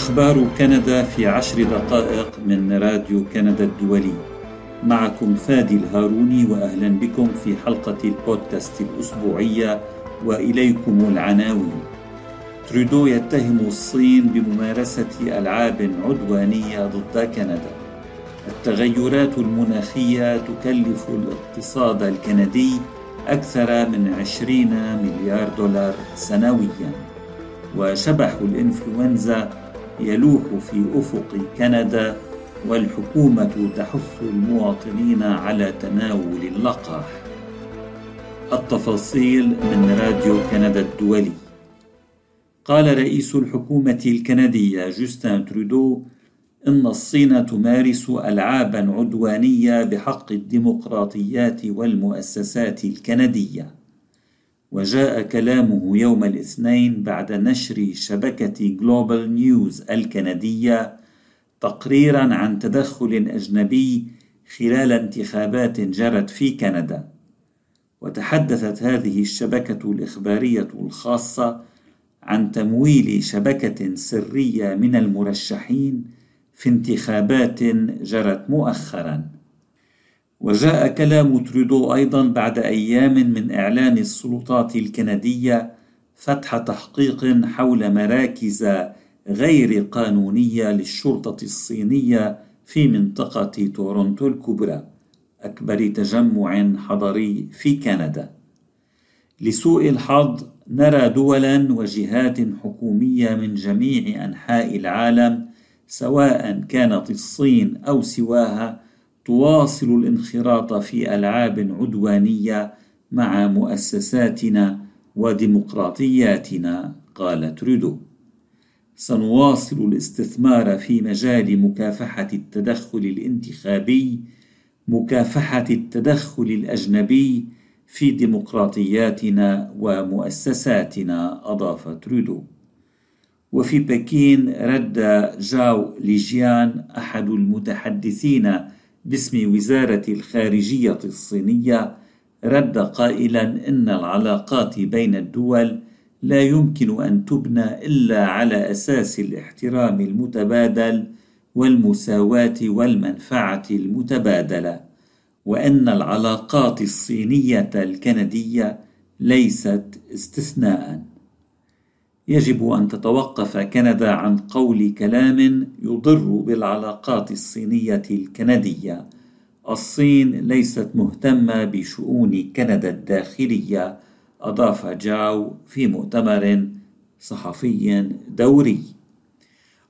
أخبار كندا في عشر دقائق من راديو كندا الدولي. معكم فادي الهاروني وأهلا بكم في حلقة البودكاست الأسبوعية وإليكم العناوين. ترودو يتهم الصين بممارسة ألعاب عدوانية ضد كندا. التغيرات المناخية تكلف الاقتصاد الكندي أكثر من 20 مليار دولار سنويا. وشبح الإنفلونزا يلوح في أفق كندا والحكومة تحث المواطنين على تناول اللقاح. التفاصيل من راديو كندا الدولي. قال رئيس الحكومة الكندية جوستن ترودو إن الصين تمارس ألعابا عدوانية بحق الديمقراطيات والمؤسسات الكندية. وجاء كلامه يوم الاثنين بعد نشر شبكة جلوبال نيوز الكندية تقريرا عن تدخل أجنبي خلال انتخابات جرت في كندا. وتحدثت هذه الشبكة الإخبارية الخاصة عن تمويل شبكة سرية من المرشحين في انتخابات جرت مؤخرا. وجاء كلام ترودو أيضا بعد أيام من إعلان السلطات الكندية فتح تحقيق حول مراكز غير قانونية للشرطة الصينية في منطقة تورونتو الكبرى أكبر تجمع حضري في كندا. لسوء الحظ نرى دولا وجهات حكومية من جميع أنحاء العالم سواء كانت الصين أو سواها تواصل الانخراط في ألعاب عدوانية مع مؤسساتنا وديمقراطياتنا قال ترودو. سنواصل الاستثمار في مجال مكافحة التدخل الانتخابي مكافحة التدخل الأجنبي في ديمقراطياتنا ومؤسساتنا أضاف ترودو. وفي بكين رد جاو ليجيان أحد المتحدثين باسم وزارة الخارجية الصينية رد قائلا إن العلاقات بين الدول لا يمكن أن تبنى إلا على أساس الاحترام المتبادل والمساواة والمنفعة المتبادلة وأن العلاقات الصينية الكندية ليست استثناءً. يجب أن تتوقف كندا عن قول كلام يضر بالعلاقات الصينية الكندية. الصين ليست مهتمة بشؤون كندا الداخلية، أضاف جاو في مؤتمر صحفي دوري.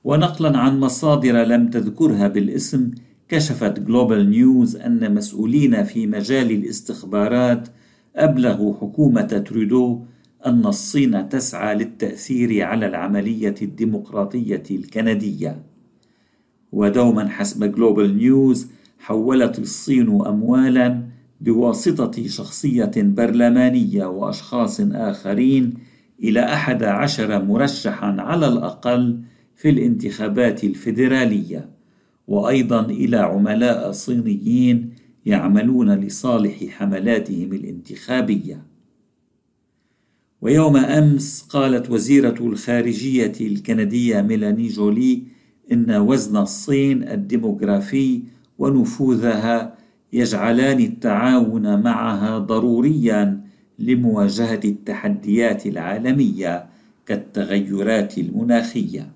ونقلا عن مصادر لم تذكرها بالاسم، كشفت جلوبال نيوز أن مسؤولين في مجال الاستخبارات أبلغوا حكومة ترودو أن الصين تسعى للتأثير على العملية الديمقراطية الكندية. ودوما حسب جلوبال نيوز حولت الصين أموالا بواسطة شخصية برلمانية وأشخاص آخرين إلى أحد عشر مرشحا على الأقل في الانتخابات الفيدرالية. وأيضا إلى عملاء صينيين يعملون لصالح حملاتهم الانتخابية. ويوم أمس قالت وزيرة الخارجية الكندية ميلاني جولي إن وزن الصين الديموغرافي ونفوذها يجعلان التعاون معها ضروريا لمواجهة التحديات العالمية كالتغيرات المناخية.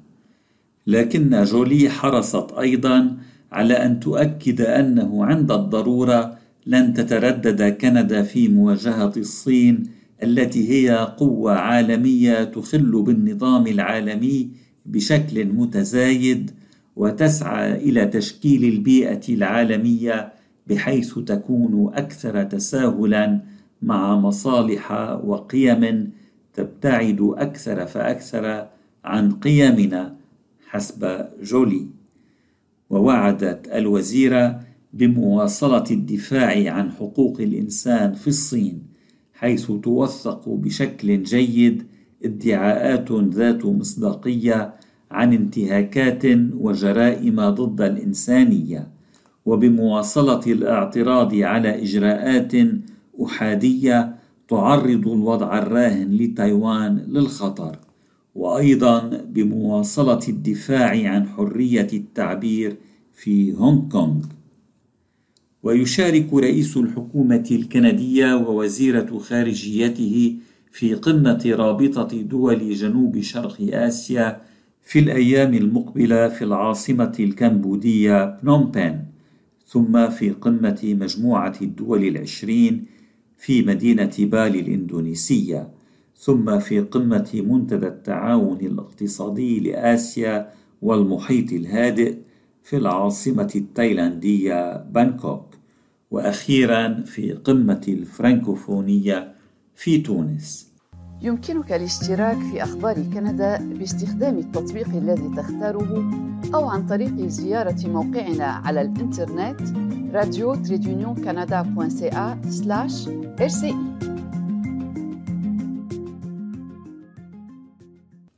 لكن جولي حرصت أيضا على أن تؤكد أنه عند الضرورة لن تتردد كندا في مواجهة الصين التي هي قوة عالمية تخل بالنظام العالمي بشكل متزايد وتسعى إلى تشكيل البيئة العالمية بحيث تكون أكثر تساهلا مع مصالح وقيم تبتعد أكثر فأكثر عن قيمنا حسب جولي. ووعدت الوزيرة بمواصلة الدفاع عن حقوق الإنسان في الصين حيث توثق بشكل جيد ادعاءات ذات مصداقية عن انتهاكات وجرائم ضد الانسانيه وبمواصلة الاعتراض على إجراءات أحادية تعرض الوضع الراهن لتايوان للخطر وأيضا بمواصلة الدفاع عن حرية التعبير في هونغ كونغ. ويشارك رئيس الحكومة الكندية ووزيرة خارجيته في قمة رابطة دول جنوب شرق آسيا في الأيام المقبلة في العاصمة الكمبودية بنومبين ثم في قمة مجموعة الدول العشرين في مدينة بالي الإندونيسية ثم في قمة منتدى التعاون الاقتصادي لآسيا والمحيط الهادئ في العاصمة التايلاندية بانكوك وأخيرا في قمة الفرنكوفونية في تونس. يمكنك الاشتراك في أخبار كندا باستخدام التطبيق الذي تختاره أو عن طريق زيارة موقعنا على الإنترنت راديو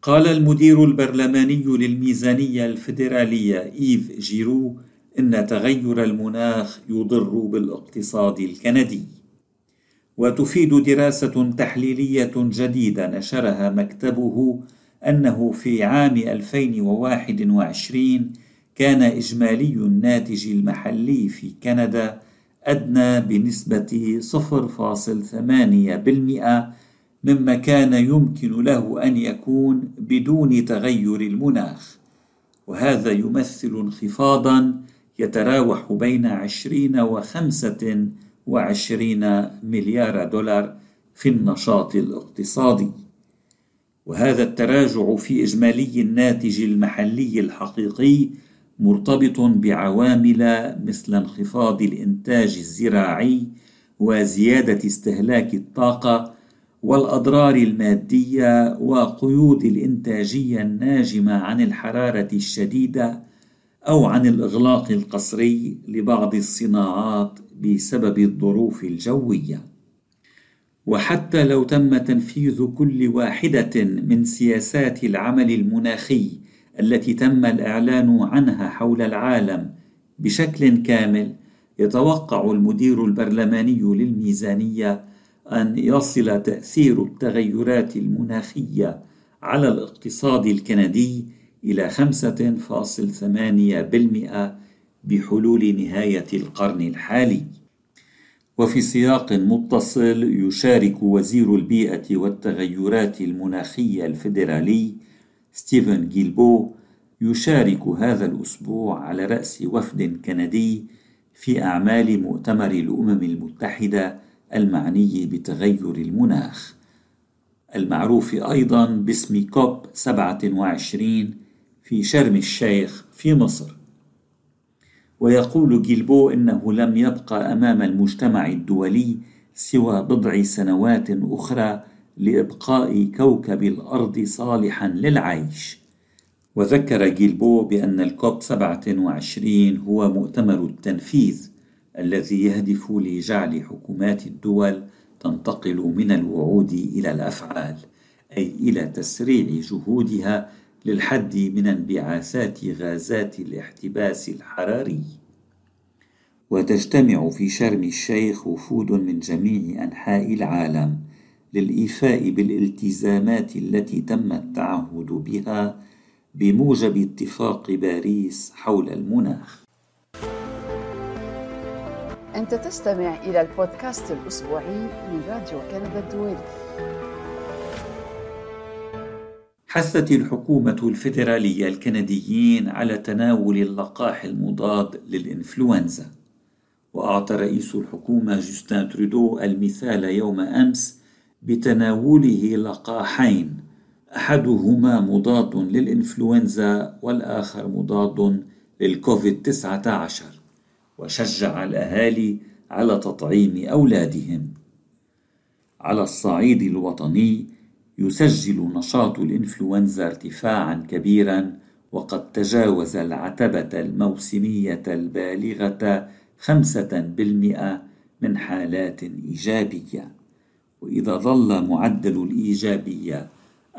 قال المدير البرلماني للميزانية الفيدرالية إيف جيرو إن تغير المناخ يضر بالاقتصاد الكندي. وتفيد دراسة تحليلية جديدة نشرها مكتبه أنه في عام 2021 كان إجمالي الناتج المحلي في كندا أدنى بنسبة 0.8% مما كان يمكن له أن يكون بدون تغير المناخ. وهذا يمثل انخفاضا يتراوح بين 20 و 25 مليار دولار في النشاط الاقتصادي. وهذا التراجع في إجمالي الناتج المحلي الحقيقي مرتبط بعوامل مثل انخفاض الإنتاج الزراعي وزيادة استهلاك الطاقة والأضرار المادية وقيود الإنتاجية الناجمة عن الحرارة الشديدة أو عن الإغلاق القسري لبعض الصناعات بسبب الظروف الجوية. وحتى لو تم تنفيذ كل واحدة من سياسات العمل المناخي التي تم الإعلان عنها حول العالم بشكل كامل، يتوقع المدير البرلماني للميزانية أن يصل تأثير التغيرات المناخية على الاقتصاد الكندي إلى 5.8% بحلول نهاية القرن الحالي. وفي سياق متصل يشارك وزير البيئة والتغيرات المناخية الفيدرالي ستيفن جيلبو يشارك هذا الأسبوع على رأس وفد كندي في أعمال مؤتمر الأمم المتحدة المعني بتغير المناخ. المعروف أيضا باسم كوب 27 في شرم الشيخ في مصر. ويقول جيلبو إنه لم يبقى أمام المجتمع الدولي سوى بضع سنوات أخرى لإبقاء كوكب الأرض صالحا للعيش. وذكر جيلبو بأن الكوب 27 هو مؤتمر التنفيذ. الذي يهدف لجعل حكومات الدول تنتقل من الوعود إلى الأفعال أي إلى تسريع جهودها للحد من انبعاثات غازات الاحتباس الحراري. وتجتمع في شرم الشيخ وفود من جميع أنحاء العالم للإيفاء بالالتزامات التي تم التعهد بها بموجب اتفاق باريس حول المناخ. أنت تستمع إلى البودكاست الأسبوعي من راديو كندا الدولي. حثت الحكومة الفيدرالية الكنديين على تناول اللقاح المضاد للإنفلونزا. وأعطى رئيس الحكومة جوستان ترودو المثال يوم أمس بتناوله لقاحين أحدهما مضاد للإنفلونزا والآخر مضاد للكوفيد 19 وشجع الأهالي على تطعيم أولادهم. على الصعيد الوطني يسجل نشاط الإنفلونزا ارتفاعا كبيرا وقد تجاوز العتبة الموسمية البالغة خمسة بالمئة من حالات إيجابية وإذا ظل معدل الإيجابية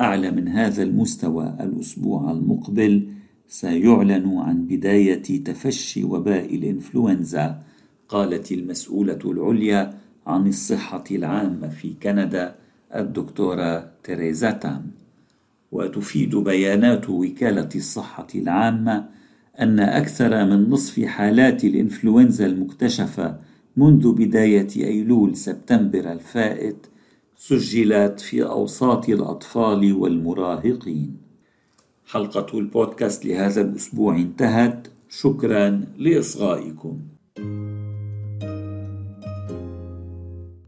أعلى من هذا المستوى الأسبوع المقبل سيعلن عن بداية تفشي وباء الإنفلونزا قالت المسؤولة العليا عن الصحة العامة في كندا الدكتورة تيريزا تام وتفيد بيانات وكالة الصحة العامة أن أكثر من نصف حالات الإنفلونزا المكتشفة منذ بداية أيلول سبتمبر الفائت سجلت في أوساط الأطفال والمراهقين. حلقة البودكاست لهذا الأسبوع انتهت، شكرا لإصغائكم.